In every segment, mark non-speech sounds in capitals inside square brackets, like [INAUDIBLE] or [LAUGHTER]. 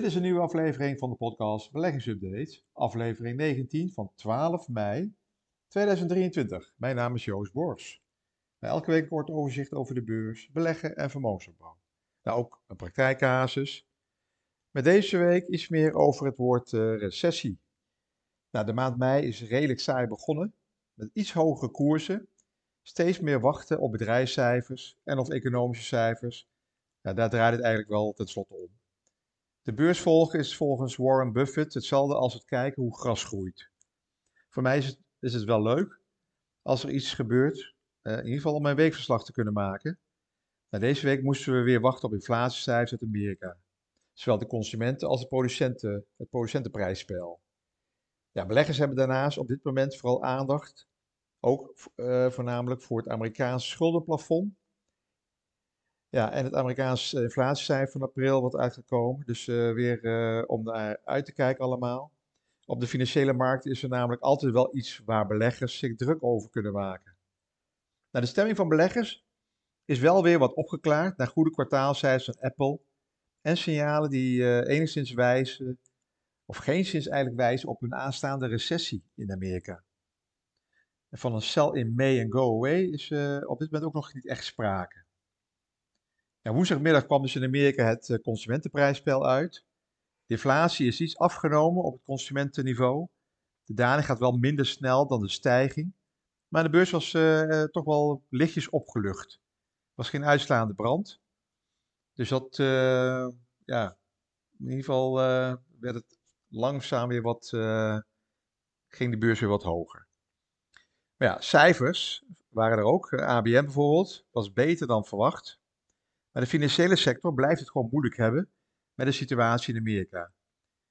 Dit is een nieuwe aflevering van de podcast Beleggingsupdate, aflevering 19 van 12 mei 2023. Mijn naam is Joost Bors. Elke week een kort overzicht over de beurs, beleggen en vermogensopbouw. Nou, ook een praktijkcasus. Met deze week iets meer over het woord uh, recessie. Nou, de maand mei is redelijk saai begonnen, met iets hogere koersen, steeds meer wachten op bedrijfscijfers en of economische cijfers. Nou, daar draait het eigenlijk wel tenslotte om. De beursvolgen is volgens Warren Buffett hetzelfde als het kijken hoe gras groeit. Voor mij is het, is het wel leuk als er iets gebeurt, uh, in ieder geval om mijn weekverslag te kunnen maken. Nou, deze week moesten we weer wachten op inflatiecijfers uit Amerika. Zowel de consumenten als de producenten, het producentenprijsspel. Ja, beleggers hebben daarnaast op dit moment vooral aandacht, ook uh, voornamelijk voor het Amerikaanse schuldenplafond ja, en het Amerikaanse eh, inflatiecijfer van april wat uitgekomen. Dus uh, weer uh, om daar uit te kijken allemaal. Op de financiële markt is er namelijk altijd wel iets waar beleggers zich druk over kunnen maken. Nou, de stemming van beleggers is wel weer wat opgeklaard naar goede kwartaalcijfers van Apple en signalen die uh, enigszins wijzen, of geenszins eigenlijk wijzen op een aanstaande recessie in Amerika. En van een sell in May and go away is op dit moment ook nog niet echt sprake. Ja, woensdagmiddag kwam dus in Amerika het eh, consumentenprijsspel uit. De inflatie is iets afgenomen op het consumentenniveau. De daling gaat wel minder snel dan de stijging. Maar de beurs was uh, toch wel lichtjes opgelucht. Er was geen uitslaande brand. Dus dat, ja, in ieder geval werd het langzaam weer wat, ging de beurs weer wat hoger. Maar ja, cijfers waren er ook. ABM bijvoorbeeld was beter dan verwacht. Maar de financiële sector blijft het gewoon moeilijk hebben met de situatie in Amerika.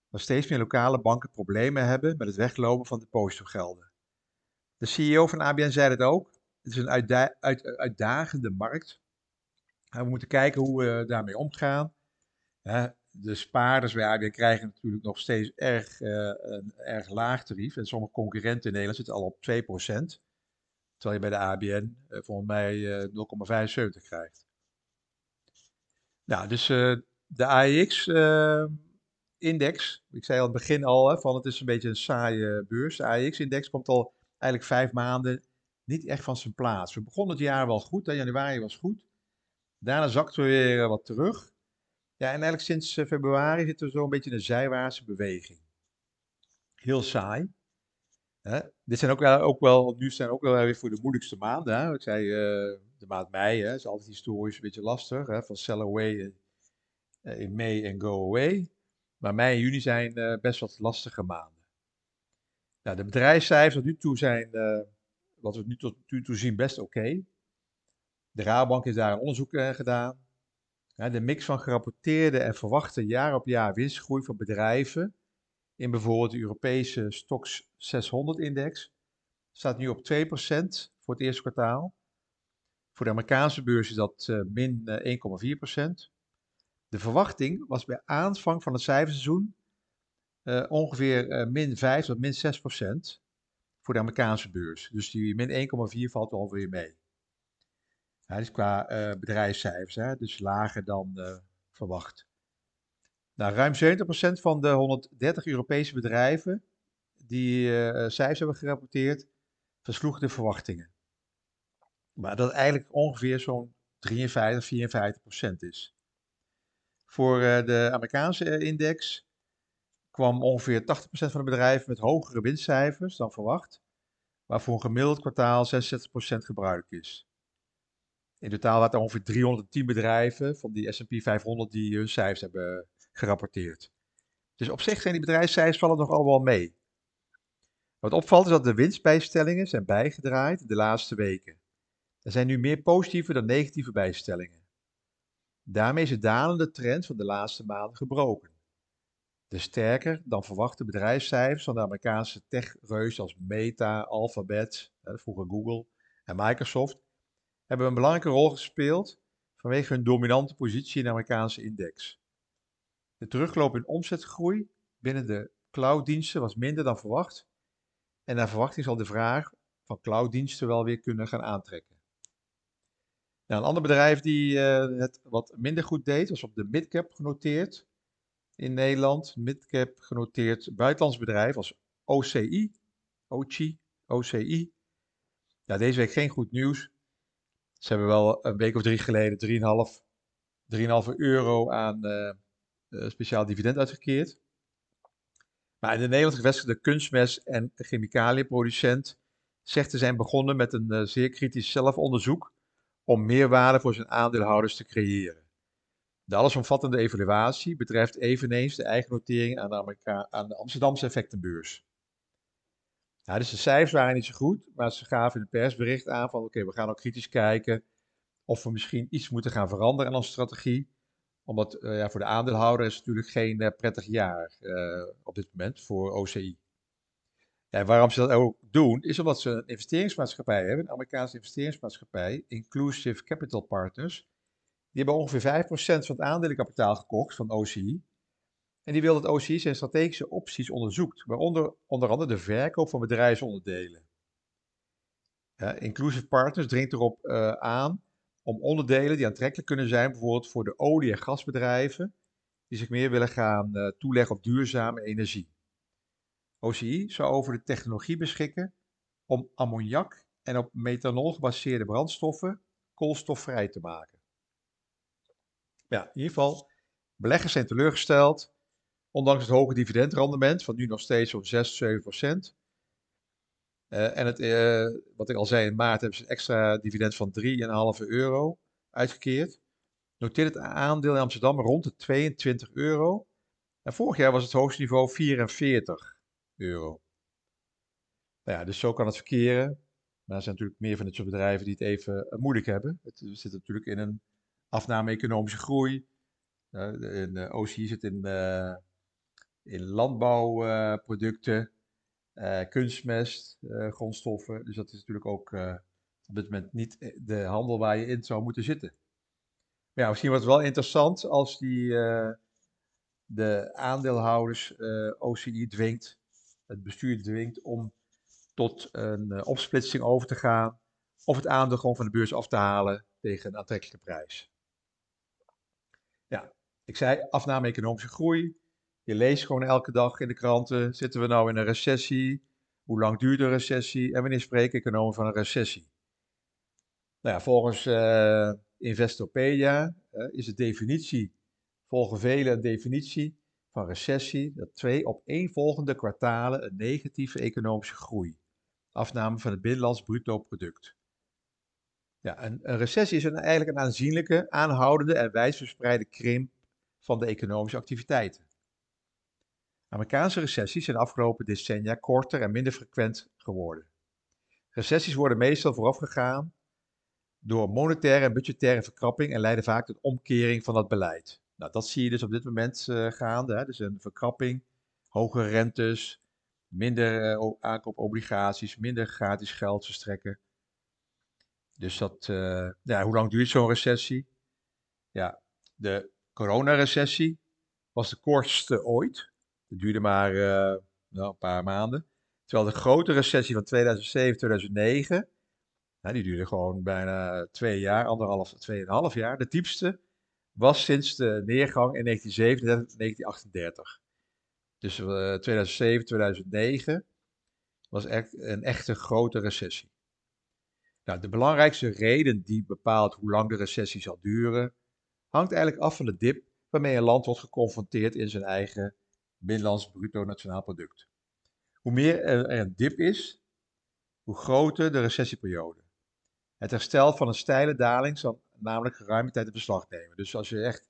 Waar steeds meer lokale banken problemen hebben met het weglopen van depositogelden. De CEO van ABN zei het ook. Het is een uitda uit uitdagende markt. En we moeten kijken hoe we daarmee omgaan. de spaarders bij ABN krijgen natuurlijk nog steeds erg, uh, een erg laag tarief. En sommige concurrenten in Nederland zitten al op 2%. Terwijl je bij de ABN uh, volgens mij uh, 0,75 krijgt. Nou, dus uh, de AEX-index, uh, ik zei al het begin al, hè, van het is een beetje een saaie beurs. De AEX-index komt al eigenlijk vijf maanden niet echt van zijn plaats. We begonnen het jaar wel goed, hè, januari was goed. Daarna zakten we weer wat terug. Ja, en eigenlijk sinds februari zitten we zo een beetje in een zijwaartse beweging. Heel saai. Hè? Dit zijn ook, ook wel, nu zijn ook wel weer voor de moeilijkste maanden. Hè? Ik zei, uh, de maand mei hè, is altijd historisch een beetje lastig. Hè, van sell away uh, in mei en go away. Maar mei en juni zijn uh, best wat lastige maanden. Nou, de bedrijfscijfers tot nu toe zijn, wat we nu tot nu toe zien, best oké. De Rabobank heeft daar een onderzoek gedaan. De mix van gerapporteerde en verwachte jaar op jaar winstgroei van bedrijven in bijvoorbeeld de Europese Stoxx 600-index staat nu op 2% voor het eerste kwartaal. Voor de Amerikaanse beurs is dat uh, min 1,4%. Eh, de verwachting was bij aanvang van het cijferseizoen uh, ongeveer min 5 tot min 6% voor de Amerikaanse beurs. Dus die min 1,4 valt alweer mee. Ja, dat is qua bedrijfscijfers, hè, dus lager dan verwacht. Nou, ruim 70% van de 130 Europese bedrijven die cijfers hebben gerapporteerd, versloegen de verwachtingen. Maar dat eigenlijk ongeveer zo'n 53, 54 procent is. Voor uh, de Amerikaanse eh, index kwam ongeveer 80 procent van de bedrijven met hogere winstcijfers dan verwacht, waarvoor een gemiddeld kwartaal 66 procent gebruikelijk is. In totaal waren er ongeveer 310 bedrijven van die S&P 500 die hun cijfers hebben gerapporteerd. Dus op zich zijn die bedrijfscijfers vallen nogal wel mee. Wat opvalt is dat de winstbijstellingen zijn bijgedraaid de laatste weken. Er zijn nu meer positieve dan negatieve bijstellingen. Daarmee is de dalende trend van de laatste maanden gebroken. De sterker dan verwachte bedrijfscijfers van de Amerikaanse techreuzen als Meta, Alphabet, vroeger Google en Microsoft hebben een belangrijke rol gespeeld vanwege hun dominante positie in de Amerikaanse index. De terugloop in omzetgroei binnen de clouddiensten was minder dan verwacht en naar verwachting zal de vraag van clouddiensten wel weer kunnen gaan aantrekken. Nou, een ander bedrijf die uh, het wat minder goed deed, was op de midcap genoteerd. in Nederland, midcap genoteerd buitenlands bedrijf als OCI, OCI, OCI. Ja, deze week geen goed nieuws. Ze hebben wel een week of drie geleden 3,5 euro aan uh, speciaal dividend uitgekeerd. Maar in de Nederland gevestigde kunstmes- en chemicaliënproducent zegt te zijn begonnen met een uh, zeer kritisch zelfonderzoek om meer waarde voor zijn aandeelhouders te creëren. De allesomvattende evaluatie betreft eveneens de eigen notering aan de, Amerika aan de Amsterdamse effectenbeurs. Ja, dus de cijfers waren niet zo goed, maar ze gaven in het persbericht aan van oké, we gaan ook kritisch kijken of we misschien iets moeten gaan veranderen aan onze strategie. Omdat uh, ja, voor de aandeelhouder is het natuurlijk geen uh, prettig jaar uh, op dit moment voor OCI. Ja, waarom ze dat ook doen, is omdat ze een investeringsmaatschappij hebben, een Amerikaanse investeringsmaatschappij, Inclusive Capital Partners. Die hebben ongeveer 5% van het aandelenkapitaal gekocht van OCI. En die wil dat OCI zijn strategische opties onderzoekt, waaronder onder andere de verkoop van bedrijfsonderdelen. Ja, Inclusive Partners dringt erop aan om onderdelen die aantrekkelijk kunnen zijn, bijvoorbeeld voor de olie- en gasbedrijven, die zich meer willen gaan uh, toeleggen op duurzame energie. OCI zou over de technologie beschikken om ammoniak en op methanol gebaseerde brandstoffen koolstofvrij te maken. Ja, in ieder geval, beleggers zijn teleurgesteld, ondanks het hoge dividendrendement van nu nog steeds zo'n 6, 7 procent. Uh, en het, uh, wat ik al zei, in maart hebben ze een extra dividend van 3,5 euro uitgekeerd. Noteert het aandeel in Amsterdam rond de 22 euro. En vorig jaar was het hoogste niveau 44 euro. Nou ja, dus zo kan het verkeren. Maar er zijn natuurlijk meer van dit soort bedrijven die het even uh, moeilijk hebben. Het zit natuurlijk in een afname-economische groei. in, uh, OCI zit in, in landbouwproducten, kunstmest, grondstoffen. Dus dat is natuurlijk ook op dit moment niet de handel waar je in zou moeten zitten. Maar ja, misschien wordt het wel interessant als die, de aandeelhouders OCI dwingt het bestuur dwingt om tot een opsplitsing over te gaan. Of het aandeel gewoon van de beurs af te halen tegen een aantrekkelijke prijs. Ja, ik zei afname economische groei. Je leest gewoon elke dag in de kranten. Zitten we nou in een recessie? Hoe lang duurt een recessie? En wanneer spreken economen van een recessie? Nou ja, volgens uh, Investopedia is de definitie, volgen velen een definitie van recessie dat twee op één volgende kwartalen een negatieve economische groei, afname van het binnenlands bruto product. Ja, een, een recessie is een, eigenlijk een aanzienlijke, aanhoudende en wijdverspreide krimp van de economische activiteiten. Amerikaanse recessies zijn de afgelopen decennia korter en minder frequent geworden. Recessies worden meestal voorafgegaan door monetaire en budgettaire verkrapping en leiden vaak tot omkering van dat beleid. Nou, dat zie je dus op dit moment uh, gaande. Hè? Dus een verkrapping, hogere rentes, minder uh, aankoopobligaties, minder gratis geld verstrekken. Dus dat, uh, ja, hoe lang duurt zo'n recessie? Ja, de coronarecessie was de kortste ooit. Dat duurde maar nou, een paar maanden. Terwijl de grote recessie van 2007, 2009, nou, die duurde gewoon bijna twee jaar, anderhalf, tweeënhalf jaar. De diepste was sinds de neergang in 1937, 1938. Dus uh, 2007, 2009 was echt een echte grote recessie. Nou, de belangrijkste reden die bepaalt hoe lang de recessie zal duren, hangt eigenlijk af van de dip waarmee een land wordt geconfronteerd in zijn eigen binnenlands bruto nationaal product. Hoe meer er een dip is, hoe groter de recessieperiode. Het herstel van een steile daling zal namelijk geruime tijd in beslag nemen. Dus als je echt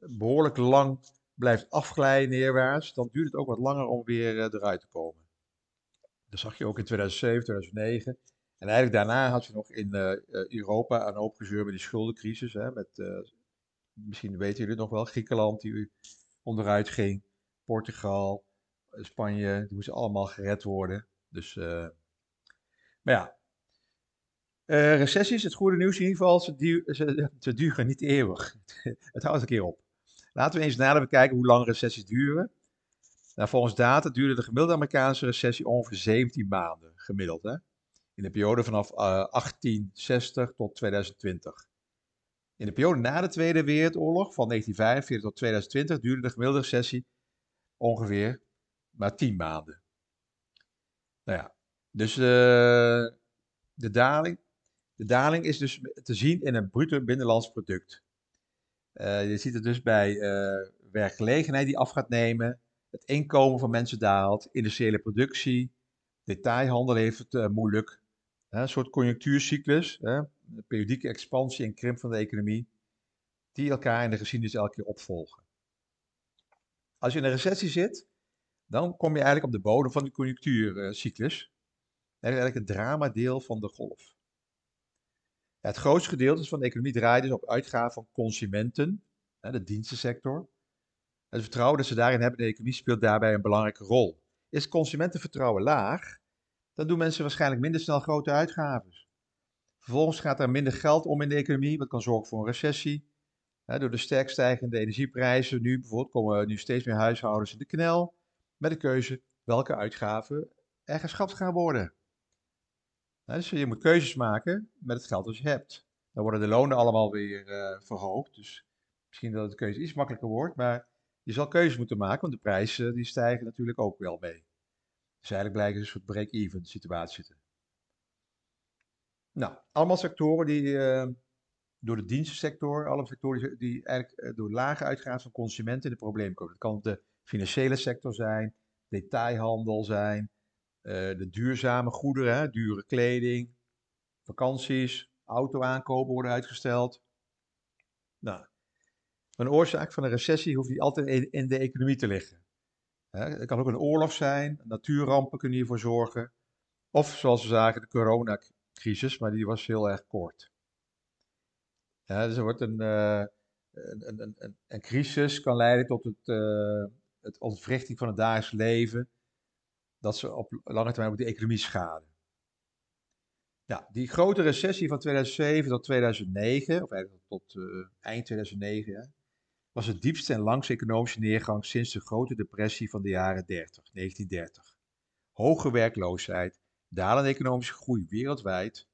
behoorlijk lang blijft afglijden neerwaarts, dan duurt het ook wat langer om weer uh, eruit te komen. Dat zag je ook in 2007, 2009. En eigenlijk daarna had je nog in uh, Europa een hoop met die schuldencrisis. Hè, met, misschien weten jullie het nog wel, Griekenland die onderuit ging, Portugal, Spanje, die moesten allemaal gered worden. Dus, maar ja, uh, recessies, het goede nieuws in ieder geval, ze, ze, duren niet eeuwig. [LAUGHS] het houdt een keer op. Laten we eens nader bekijken hoe lang recessies duren. Nou, volgens data duurde de gemiddelde Amerikaanse recessie ongeveer 17 maanden, gemiddeld. Hè? In de periode vanaf uh, 1860 tot 2020. In de periode na de Tweede Wereldoorlog, van 1945 tot 2020, duurde de gemiddelde recessie ongeveer maar 10 maanden. Nou ja, dus uh, de daling, de daling is dus te zien in een bruto binnenlands product. Uh, je ziet het dus bij uh, werkgelegenheid die af gaat nemen, het inkomen van mensen daalt, industriële productie, detailhandel heeft het moeilijk. Een soort conjunctuurcyclus, hè, periodieke expansie en krimp van de economie, die elkaar in de geschiedenis elke keer opvolgen. Als je in een recessie zit, dan kom je eigenlijk op de bodem van de conjunctuurcyclus. Dat is eigenlijk het dramadeel van de golf. Het grootste gedeelte van de economie draait dus op uitgaven van consumenten, de dienstensector. Het vertrouwen dat ze daarin hebben in de economie speelt daarbij een belangrijke rol. Is consumentenvertrouwen laag, dan doen mensen waarschijnlijk minder snel grote uitgaven. Vervolgens gaat er minder geld om in de economie, wat kan zorgen voor een recessie. Door de sterk stijgende energieprijzen nu bijvoorbeeld komen nu steeds meer huishoudens in de knel met de keuze welke uitgaven er geschrapt gaan worden. dus je moet keuzes maken met het geld dat je hebt. Dan worden de lonen allemaal weer uh, verhoogd, dus misschien dat de keuze iets makkelijker wordt, maar je zal keuzes moeten maken, want de prijzen die stijgen natuurlijk ook wel mee. Dus eigenlijk blijkt dus een soort break-even situatie zitten. Nou, allemaal sectoren die uh, door de dienstensector, alle sectoren die, eigenlijk uh, door lage uitgaven van consumenten in de problemen komen. Dat kan de financiële sector zijn, detailhandel zijn, uh, de duurzame goederen, dure kleding, vakanties, auto aankopen worden uitgesteld. Nou, een oorzaak van een recessie hoeft niet altijd in de economie te liggen. Het kan ook een oorlog zijn, natuurrampen kunnen hiervoor zorgen. Of zoals we zagen, de coronacrisis, maar die was heel erg kort. Dus er wordt een, uh, een, een, een, een, crisis kan leiden tot het, uh, het ontwrichting van het dagelijks leven. Dat ze op lange termijn ook de economie schaden. Ja, die grote recessie van 2007 tot 2009, of eigenlijk tot uh, eind 2009, ja, was het diepste en langste economische neergang sinds de grote depressie van de jaren 30, 1930. Hoge werkloosheid, dalende economische groei wereldwijd.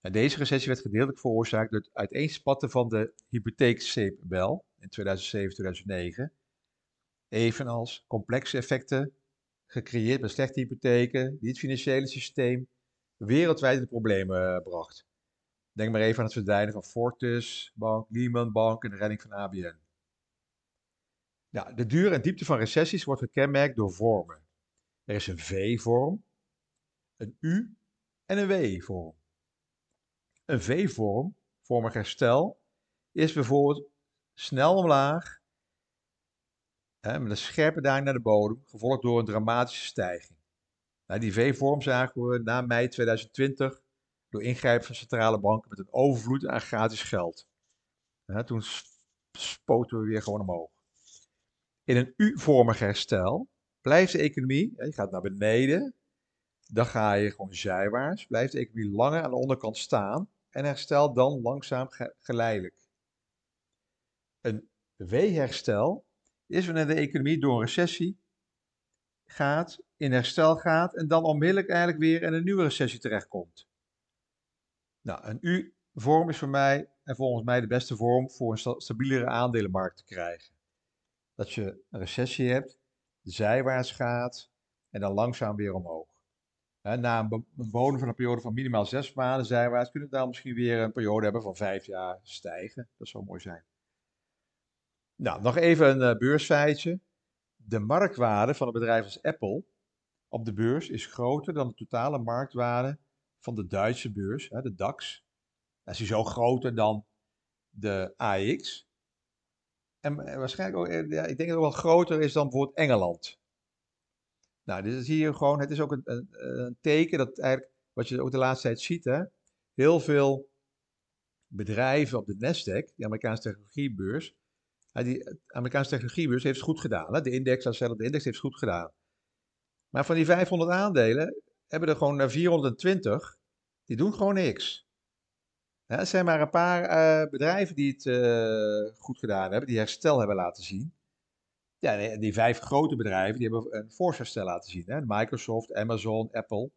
En deze recessie werd gedeeltelijk veroorzaakt door het uiteenspatten van de hypotheekseepbel in 2007-2009, evenals complexe effecten gecreëerd bij slechte hypotheken die het financiële systeem wereldwijd in de problemen eh, bracht. Denk maar even aan het verdwijnen van Fortis Bank, Lehman Bank en de redding van ABN. De duur en diepte van recessies wordt gekenmerkt door vormen. Er is een V-vorm, een U en een W-vorm. Een V-vorm, vormig herstel, is bijvoorbeeld snel omlaag, hè, met een scherpe daling naar de bodem, gevolgd door een dramatische stijging. Nou, die V-vorm zagen we na mei 2020 door ingrijpen van centrale banken met een overvloed aan gratis geld. toen spoten we weer gewoon omhoog. In een U-vormig herstel blijft de economie, je gaat naar beneden, dan ga je gewoon zijwaarts, blijft de economie langer aan de onderkant staan en herstelt dan langzaam geleidelijk. Een W-herstel is wanneer de economie door een recessie gaat, in herstel gaat en dan onmiddellijk eigenlijk weer in een nieuwe recessie terechtkomt. Nou, een U-vorm is voor mij en volgens mij de beste vorm voor een stabielere aandelenmarkt te krijgen dat je een recessie hebt, zijwaarts gaat en dan langzaam weer omhoog. Na een, bodem van een periode van minimaal zes maanden zijwaarts kunnen we dan misschien weer een periode hebben van vijf jaar stijgen. Dat zou mooi zijn. Nou, nog even een uh, beursfeitje. De marktwaarde van een bedrijf als Apple op de beurs is groter dan de totale marktwaarde van de Duitse beurs, de DAX. Dat is zo groter dan de AX. En eh, waarschijnlijk ook, eh, ja, ik denk dat het wel groter is dan bijvoorbeeld Engeland. Nou, dit is hier gewoon, het is ook een, een, teken dat eigenlijk, wat je ook de laatste tijd ziet, hè, heel veel bedrijven op de Nasdaq, de Amerikaanse technologiebeurs, die Amerikaanse technologiebeurs heeft het goed gedaan. Hè? De index, de index heeft het goed gedaan. Maar van die 500 aandelen hebben er gewoon 420, die doen gewoon niks. Er zijn maar een paar uh, bedrijven die het uh, goed gedaan hebben, die herstel hebben laten zien. Ja, die, vijf grote bedrijven die hebben een fors herstel laten zien. Hè? Microsoft, Amazon, Apple,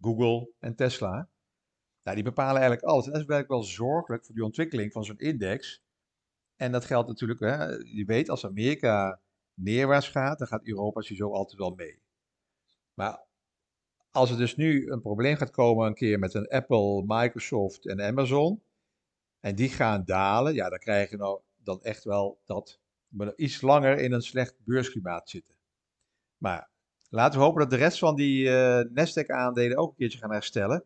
Google en Tesla. Nou, die bepalen eigenlijk alles. En dat is eigenlijk wel zorgelijk voor die ontwikkeling van zo'n index. En dat geldt natuurlijk, hè, je weet, als Amerika neerwaarts gaat, dan gaat Europa sowieso altijd wel mee. Maar als er dus nu een probleem gaat komen een keer met een Apple, Microsoft en Amazon, en die gaan dalen, ja, dan krijg je nou dan echt wel dat iets langer in een slecht beursklimaat zitten. Maar laten we hopen dat de rest van die uh, Nasdaq-aandelen ook een keertje gaan herstellen.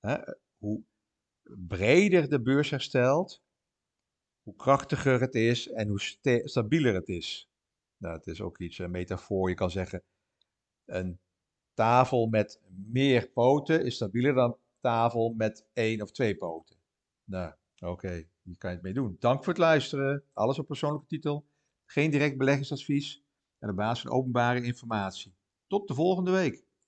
Hè? Hoe breder de beurs herstelt, hoe krachtiger het is en hoe stabieler het is. Nou, het is ook iets, een metafoor. Je kan zeggen, een tafel met meer poten is stabieler dan een tafel met één of twee poten. Nou, oké, hier kan je het mee doen. Dank voor het luisteren. Alles op persoonlijke titel. Geen direct beleggingsadvies en op basis van openbare informatie. Tot de volgende week.